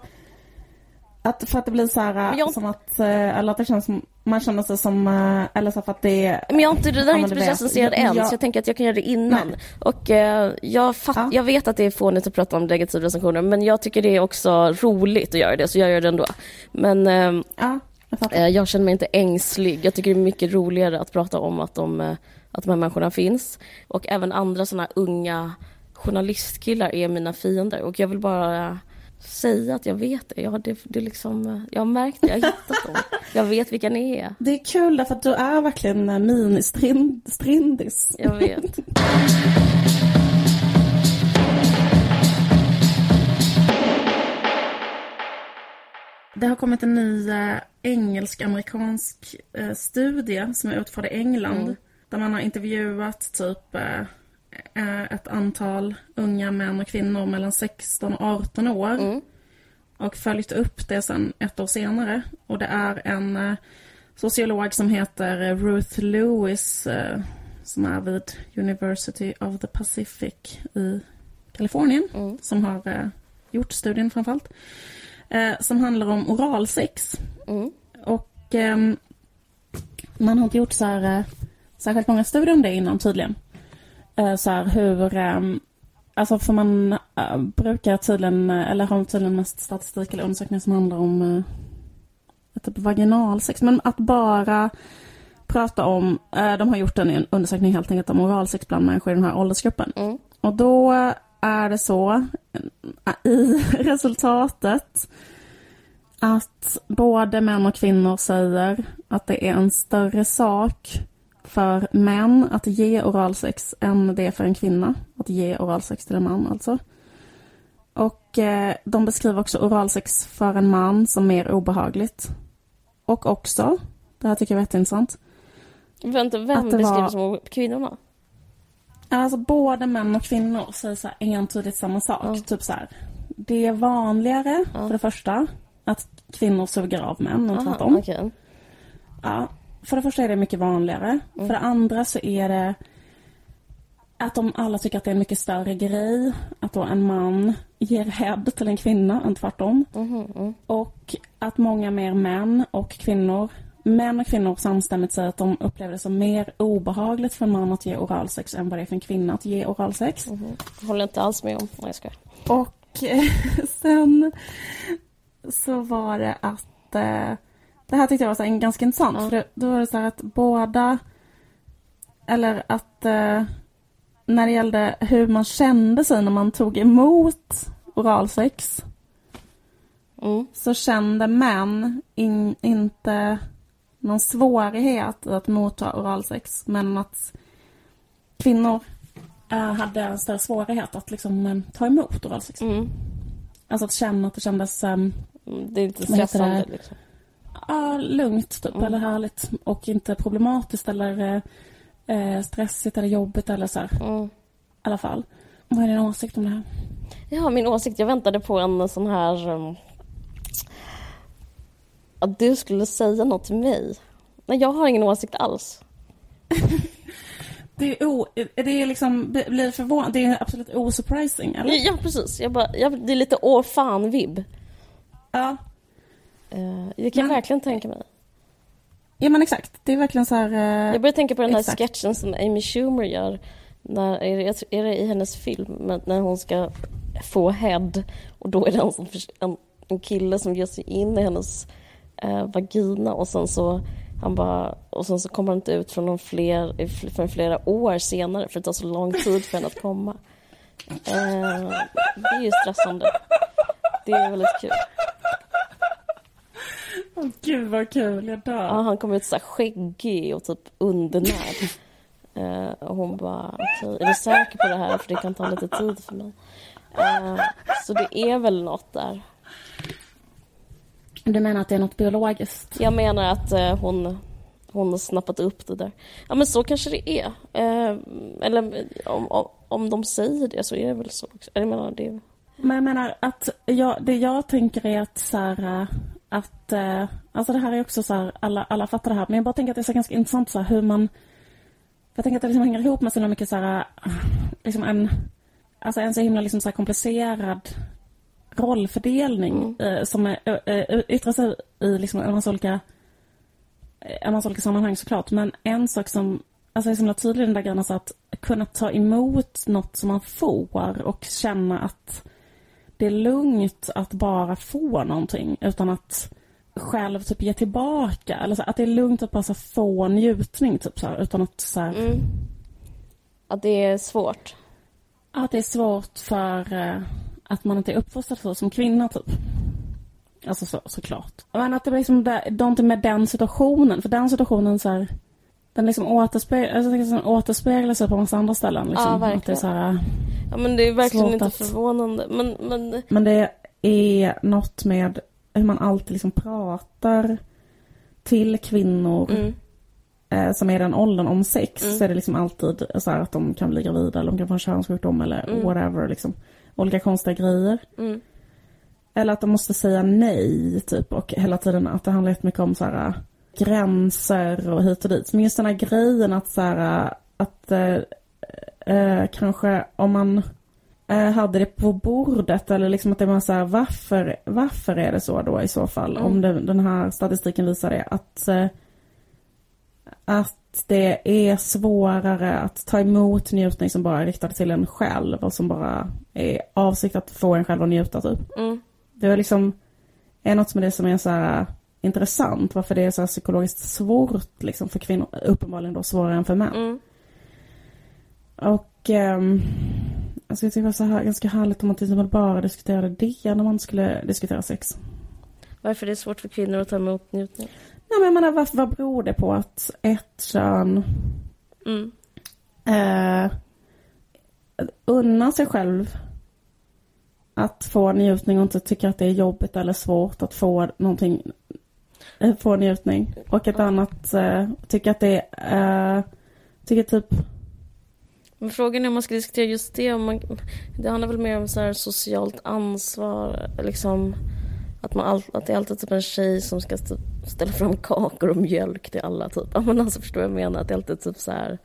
Att för att det blir så här, jag- som att, eh, eller att det känns som, man känner sig som, eh, eller så för att det är... Men jag har inte, det där är inte recenserat än, Jag- så jag tänker att jag kan göra det innan. Nej. Och eh, jag, fatt, Ja. jag vet att det är fånigt att prata om negativa recensioner, men jag tycker det är också roligt att göra det, så jag gör det ändå. Men eh, Ja, jag. Eh, Jag känner mig inte ängslig. Jag tycker det är mycket roligare att prata om att de, att de här människorna finns. Och även andra såna unga journalistkillar är mina fiender. Och jag vill bara säga att jag vet det. Jag har, det, det liksom, jag har märkt det, jag har hittat dem. Jag vet vilka ni är. Det är kul därför att du är verkligen eh, mini-strindis. Jag vet. Det har kommit en ny eh, engelsk-amerikansk eh, studie som är utförd i England. Mm. Där man har intervjuat typ eh, ett antal unga män och kvinnor mellan 16 och 18 år. Mm. Och följt upp det sen ett år senare. Och det är en eh, sociolog som heter eh, Ruth Lewis eh, som är vid University of the Pacific i Kalifornien. Mm. Som har eh, gjort studien framförallt. Eh, som handlar om oralsex. Mm. Och ehm, man har inte gjort så här, eh, särskilt många studier om det innan tydligen. Eh, så här hur, ehm, alltså för man eh, brukar tydligen, eh, eller har tydligen mest statistik eller undersökningar som handlar om typ vaginalsex. Men att bara prata om, de har gjort en undersökning helt enkelt om oralsex bland människor i den här åldersgruppen. Mm. Och då är det så i resultatet att både män och kvinnor säger att det är en större sak för män att ge oralsex än det är för en kvinna att ge oralsex till en man alltså. Och eh, de beskriver också oralsex för en man som mer obehagligt. Och också, det här tycker jag är jätteintressant, Vänta, vem Att det beskriver var- som kvinnorna? Alltså både män och kvinnor säger så här entydigt samma sak. Ja. Typ så här. Det är vanligare, Ja. för det första, att kvinnor suger av män än Aha, tvärtom. okej. Ja, för det första är det mycket vanligare. För det andra så är det att de alla tycker att det är en mycket större grej att då en man ger head till en kvinna än tvärtom. Mhm, mm. Och att många mer män och kvinnor, män och kvinnor samstämmigt säger att de upplever det som mer obehagligt för en man att ge oralsex än vad det är för en kvinna att ge oralsex. Mhm. Håller inte alls med om. Nej, jag skojar. Och eh, sen så var det att... Det här tyckte jag var så här, ganska intressant. Ja. För det, då var det så här att båda... Eller att eh, när det gällde hur man kände sig när man tog emot oralsex Mm. så kände män in, inte någon svårighet att motta oralsex men att kvinnor eh, hade en större svårighet att liksom, eh, ta emot oralsex. Mm. Alltså att känna att det kändes um, Det är inte stressande liksom. Ja, lugnt typ, Mm. eller härligt och inte problematiskt eller eh, stressigt eller jobbigt eller så här, i Mm. alla fall. Vad är din åsikt om det här? Ja, min åsikt. Jag väntade på en sån här... Um, att du skulle säga något till mig. Nej, jag har ingen åsikt alls. Det är, o, det är liksom, blir blir förvånad, det är absolut osurprising, eller? Ja, precis. Jag bara, jag, det är lite åh fan-vibb. Ja. Uh, det kan jag Men- verkligen tänka mig. Ja men exakt, det är verkligen så här... eh, Jag börjar tänka på den här exakt. sketchen som Amy Schumer gör. När, är, det, jag är det i hennes film? När hon ska få head. Och då är det en, som, en, en kille som ger sig in i hennes eh, vagina och sen så han bara, och sen så kommer han inte ut från någon fler, förrän flera år senare för det tar så lång tid för henne att komma. Eh, det är ju stressande. Det är väldigt kul. Åh gud vad kul, jag dör. Ja, han kom ut så här skäggig och typ undernärd. Eh, och hon bara, okej, är du säker på det här? För det kan ta lite tid för mig. Eh, så det är väl något där. Du menar att det är något biologiskt? Jag menar att eh, hon, hon har snappat upp det där. Ja, men så kanske det är. Eh, eller om, om, om de säger det så är det väl så. också. Jag menar, det Men jag menar att jag, det jag tänker är att så här, att, eh, alltså det här är också så här, alla, alla fattar det här, men jag bara tänker att det är så ganska intressant så här hur man, jag tänker att det liksom hänger ihop med så mycket så här, eh, liksom en, alltså en så himla liksom så här komplicerad rollfördelning Mm. eh, som är, eh, eh, yttrar sig i liksom en massa olika eh, en massa olika sammanhang såklart. Men en sak som alltså är så himla tydlig den där grejen, alltså att kunna ta emot något som man får och känna att det är lugnt att bara få någonting utan att själv typ ge tillbaka. Eller så, att det är lugnt att bara så, få njutning typ så här, utan att så här, Mm. Att det är svårt. Att det är svårt för eh, att man inte är uppfostrad så som kvinna typ. Alltså så, såklart. Men att det blir liksom det, någonting med den situationen. För den situationen så här, den liksom återspeglar, alltså, liksom återspeglar sig på massa andra ställen. Liksom. Ja, Att det är verkligen. så här, Ja, men det är verkligen inte att- förvånande. Men, men men det är något med hur man alltid liksom pratar till kvinnor mm, eh, som är den åldern om sex. Mm. Så är det liksom alltid så här att de kan bli gravida eller de kan få en könssjukdom eller Mm. whatever. Liksom. Olika konstiga grejer. mm, Eller att de måste säga nej, typ. Och hela tiden att det handlar jättemycket om så här, gränser och hit och dit. Men just den här grejen att så här, att eh, eh, kanske om man eh, hade det på bordet eller liksom att det var så här, varför, varför är det så då i så fall? Mm. Om det, den här statistiken visar det. Att, eh, att det är svårare att ta emot njutning som bara är riktad till en själv och som bara är avsikt att få en själv att njuta typ. mm, Det är liksom är något med det som är så här intressant. Varför det är så här psykologiskt svårt liksom för kvinnor. Uppenbarligen då svårare än för män. mm. Och ehm, jag skulle tycka det var så här, ganska härligt om man till exempel bara diskuterade det när man skulle diskutera sex. Varför det är svårt för kvinnor att ta emot njutning. Nej men jag menar vad, vad beror det på att ett kön Mm. eh, unnar sig själv att få njutning och inte tycker att det är jobbigt eller svårt att få någonting, få njutning. Och ett annat eh, tycker att det är, eh, tycker typ, Men frågan är om man ska diskutera just det. Om man, det handlar väl mer om så här socialt ansvar. Liksom, att, man all, att det är alltid typ en tjej som ska typ ställa fram kakor och mjölk till alla. Typ. Ja, men alltså, förstår du vad jag menar? Att det är alltid typ så här...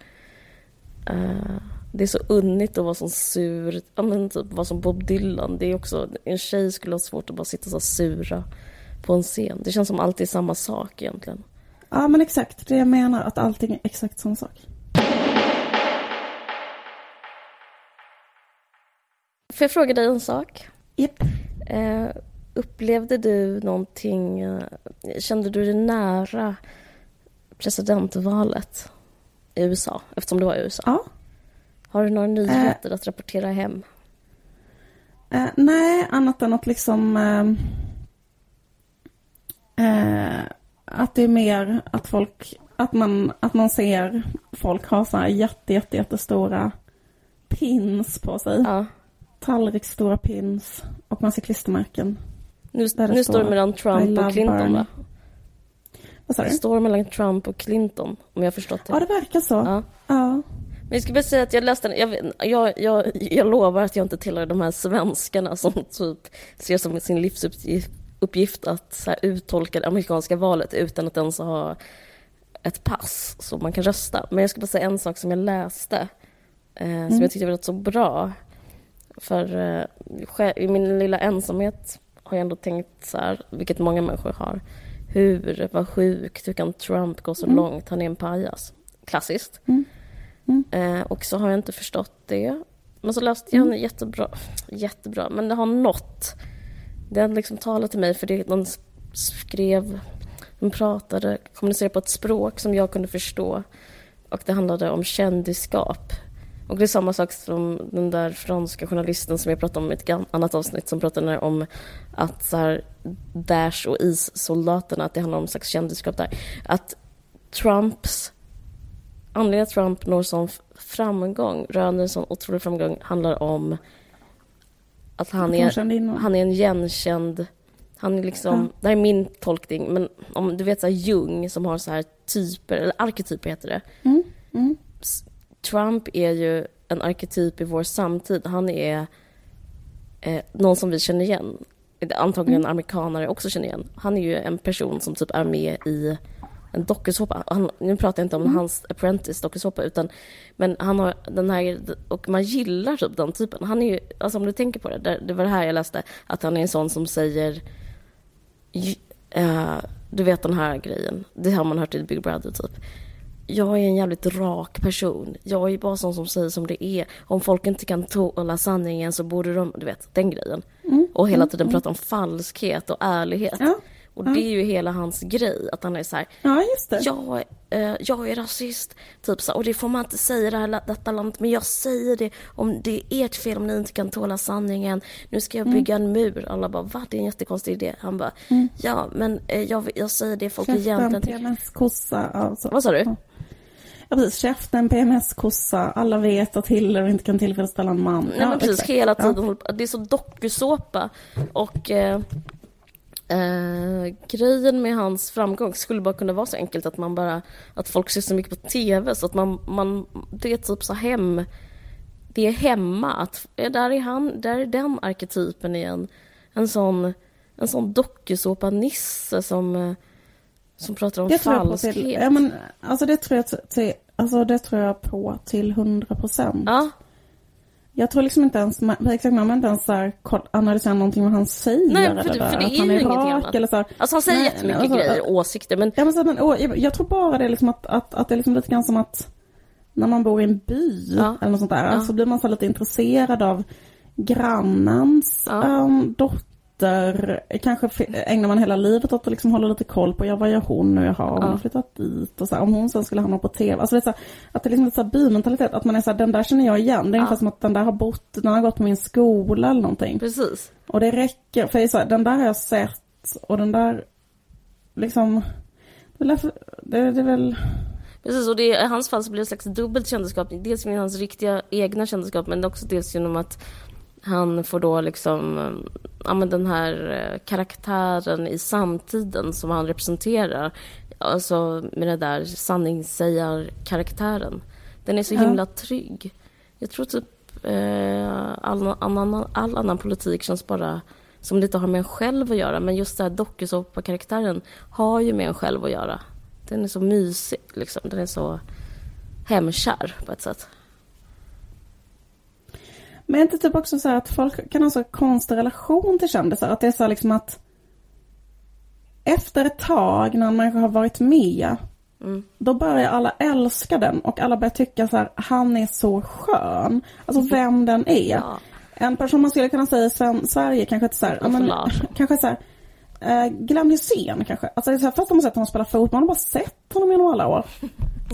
eh, det är så unnigt att vara så sur. Ja, men typ vara som Bob Dylan. Det är också, en tjej skulle ha svårt att bara sitta så sura på en scen. Det känns som alltid samma sak egentligen. ja men exakt det jag menar att allting är exakt samma sak. Får jag fråga dig en sak? Japp. Eh, upplevde du någonting, eh, kände du dig nära presidentvalet i USA, eftersom det var i USA? Ja. Har du några nyheter att rapportera hem? Eh, nej, annat än att liksom eh, att det är mer att folk, att man, att man ser folk ha så här jätte, jätte, jättestora pins på sig. Ja. Tallriksstora pins och man ser klistermärken. Nu, det nu står det mellan Trump och Clinton, Bernie. va? Vad sa Det du? står mellan Trump och Clinton, om jag har förstått det. Ja, det verkar så. Ja. Ja. Men jag ska bara säga att jag läste den, jag, jag, jag, jag lovar att jag inte tillhör de här svenskarna som typ ser som sin livsuppgift uppgift att så här, uttolka det amerikanska valet utan att ens ha ett pass så man kan rösta. Men jag ska bara säga en sak som jag läste eh, som jag tyckte var rätt så bra. För eh, i min lilla ensamhet har jag ändå tänkt så här, vilket många människor har. Hur, vad sjukt, hur kan Trump gå så Mm. långt? Han är en pajas. Klassiskt. Mm. Mm. Eh, och så har jag inte förstått det. Men så läste jag en jättebra, jättebra, men det har nått. Den liksom talade till mig för det, den skrev, den pratade, kommunicerade på ett språk som jag kunde förstå. Och det handlade om kändisskap. Och det är samma sak som den där franska journalisten som jag pratade om i ett annat avsnitt som pratade om att så här, Daesh och IS-soldaterna, att det handlar om en slags kändisskap där. Att Trumps anledningen att Trump når sån framgång, röner sån otrolig framgång, handlar om att han är, han är en igenkänd... Han är liksom, Ja. Det här är min tolkning, men om du vet så här Jung som har så här typer, eller arketyper heter det. Mm. Mm. Trump är ju en arketyp i vår samtid. Han är eh, någon som vi känner igen. Antagligen amerikanare också känner igen. Han är ju en person som typ är med i en dokusåpa. Han, nu pratar jag inte om Mm. hans Apprentice dokusåpa utan men han har den här och man gillar typ den typen. Han är ju, alltså om du tänker på det, det, var det här jag läste att han är en sån som säger eh, du vet den här grejen, det har man hört i Big Brother typ. Jag är en jävligt rak person. Jag är bara sån som säger som det är. Om folk inte kan tåla sanningen så borde de, du vet, den grejen. Och hela tiden prata om falskhet och ärlighet. Ja. Och det är ju hela hans grej, att han är så här, Ja, just det. jag, eh, jag är rasist, typ så, och det får man inte säga i det här, detta landet, men jag säger det om det är ert fel om ni inte kan tåla sanningen. Nu ska jag bygga en mur. Alla bara, va? Det är en jättekonstig idé. Han bara, ja, men eh, jag, jag säger det folk Käften, egentligen... PMS-kossa. Alltså. Vad sa du? Ja, precis. Käften, PMS-kossa. Alla vet att Hillary inte kan tillfredsställa en man. Nej ja, men precis, exakt. hela Ja. tiden. på- Det är så dokusåpa. Och eh, eh, grejen med hans framgång skulle bara kunna vara så enkelt att man bara, att folk ser så mycket på TV så att man, man det är typ så hem, det är hemma att, eh, där är han, där är den arketypen igen. En sån, en sån dokusåpa-nisse som, eh, som pratar om Det falskhet. till, ja, men, alltså det tror jag till, alltså det tror jag på till 100 procent. Ja, Jag tror liksom inte ens, exakt, man inte ens så här, koll- analysera någonting vad han säger. Nej, för eller det- för det är ju ingenting annat. eller så här. alltså han säger Nej, jättemycket alltså, grejer, att- åsikter, men Ja, men, så, men, jag, jag tror bara det är liksom att, att, att det är liksom lite grann som att när man bor i en by Ja. eller något sånt där, Ja. så blir man så lite intresserad av grannens Ja. ehm, dotter. Kanske f- ägnar man hela livet åt att liksom hålla lite koll på, ja vad gör hon nu, jaha hon Ja. har flyttat dit och så här, om hon sen skulle hamna på tv. Alltså det är så här, att det är liksom lite så här bymentalitet, att man är så här, den där känner jag igen. Det är ungefär som att den där har bott, den har gått på min skola eller någonting. precis. Och det räcker, för det är så här, den där har jag sett och den där liksom, det är, det väl, Precis, och det, i hans fall så blir det ett slags dubbelt kändisskap. Dels med hans riktiga egna kändisskap, men också dels genom att han får då liksom, ja men den här eh, karaktären i samtiden som han representerar. Alltså med den där sanningssägarkaraktären. Den är så Ja. himla trygg. Jag tror typ eh, all, annan, all annan politik känns bara som lite har med en själv att göra. Men just den här dokusåpa-karaktären har ju med en själv att göra. Den är så mysig, liksom. Den är så hemkär på ett sätt. Men är inte typ också så här att folk kan ha så konstig relation till kändisar? Att det är så liksom att efter ett tag när en människa har varit med Mm. då börjar alla älska den och alla börjar tycka så här, han är så skön. Alltså vem den är. Ja. En person man skulle kunna säga i Sverige kanske inte så här, ja, men, kanske så här, eh, Glenn Hysén kanske. Alltså det är så här, först har man sett honom spela fotboll, man har bara sett honom genom alla år.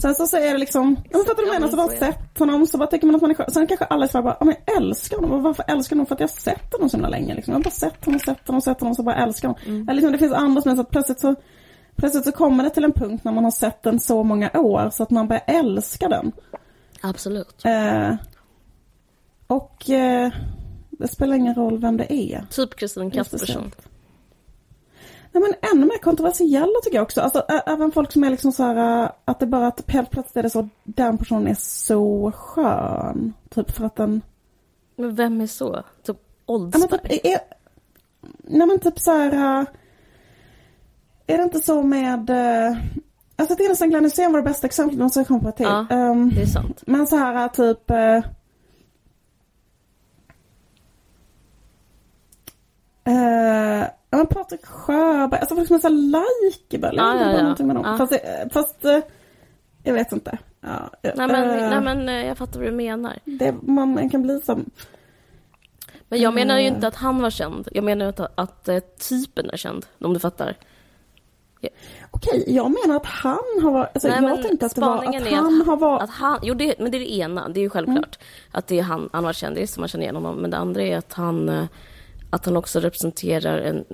Sen så, är det liksom, jag fattar du menar, så bara sett honom så bara tycker man att man är skön. Sen kanske alla här bara, ja men jag älskar honom. Och varför älskar honom? För att jag har sett honom så himla länge liksom. Jag har bara sett honom, sett honom, sett honom så bara älskar honom. Mm. Eller liksom, det finns andra som är så att plötsligt så Plötsligt så kommer det till en punkt när man har sett den så många år så att man börjar älska den. Absolut. Eh, och eh, det spelar ingen roll vem det är. Typ Kristin Kaspersson. Nej men ännu mer kontroversiella tycker jag också. Alltså även folk som är liksom så här att det bara att helt plötsligt är det så den personen är så skön. Typ för att den, Men vem är så? Typ Oldsberg? typ, är, nej men typ så här. Är det inte så med, alltså det är nästan Glenn Hysén var det bästa exemplet, måste jag komma på till. Ja. Ehm, Det är sant. Men så här typ... Eh, ja, men Patrik Sjöberg, alltså folk som är så likeable. Ja, vet ja, ja. någonting med dem. Ja. Fast, fast eh, jag vet inte. Ja, Nej men, eh, nej, men eh, jag fattar vad du menar. det, man, kan bli som... Men jag menar ju inte att han var känd. Jag menar att, att eh, typen är känd, om du fattar. Okej, jag menar att han har varit... Alltså, Nej, jag tänkte att det var att han att, har varit... Att han, jo, det, men det är det ena. Det är ju självklart Mm. att det är han, han var kändis som man känner igen honom. Men det andra är att han, eh, att han också representerar en,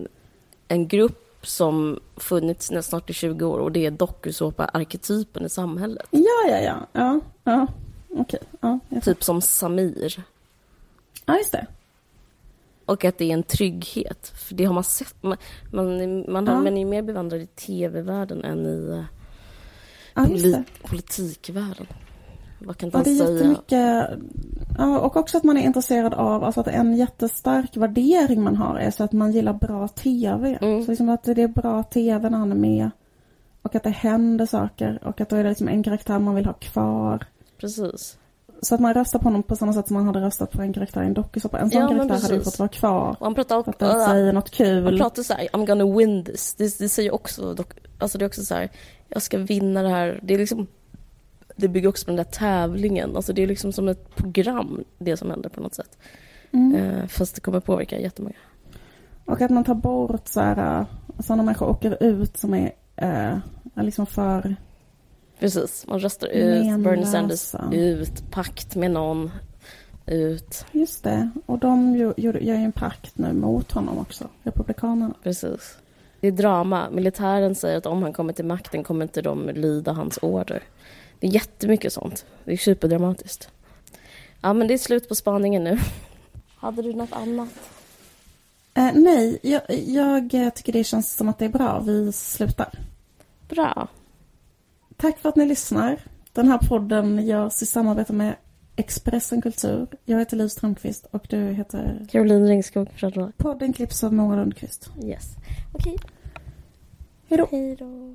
en grupp som funnits nästan snart i 20 år och det är dokusåpa-arketypen i samhället. Ja, ja, ja. Ja, ja. Okej. Ja, Typ som Samir. ja, just det. Och att det är en trygghet. För det har man sett. Man, man, man, Ja. man är ju mer bevandrad i tv-världen än i eh, Ja, polit, politikvärlden. Vad kan Ja, man det är säga? jättemycket. Ja, och också att man är intresserad av, alltså att en jättestark värdering man har är så att man gillar bra TV. Mm. Så liksom att det är bra TV när han är med. Och att det händer saker och att då är det liksom en karaktär man vill ha kvar. Precis. Så att man röstar på honom på samma sätt som man hade röstat på en karaktär i en dokusåpa. En sån Ja, karaktär hade ju fått vara kvar. Och han pratar också... att den säger något Han kul. pratar så här, I'm gonna win this. Det, det säger också, dock, alltså det är också så här, jag ska vinna det här. Det är liksom, det bygger också på den där tävlingen. Alltså det är liksom som ett program, det som händer på något sätt. Mm. Eh, fast det kommer påverka jättemånga. Och att man tar bort så här, sådana människor åker ut som är, eh, är liksom för... Precis, man röstar ut, Bernie Menlösa. Sanders ut, pakt med någon, ut. Just det. Och de gör ju en pakt nu mot honom också, Republikanerna. Precis. Det är drama. Militären säger att om han kommer till makten kommer inte de lyda hans order. Det är jättemycket sånt. Det är superdramatiskt. Ja, men det är slut på spaningen nu. Hade du något annat? Eh, nej, jag, jag eh, tycker det känns som att det är bra. Vi slutar. Bra. Tack för att ni lyssnar. Den här podden görs i samarbete med Expressen Kultur. Jag heter Liv Strömqvist och du heter... Caroline Ringskog Podden klipps av Moa Lundqvist. Yes. Okej. Hej då! Hej då.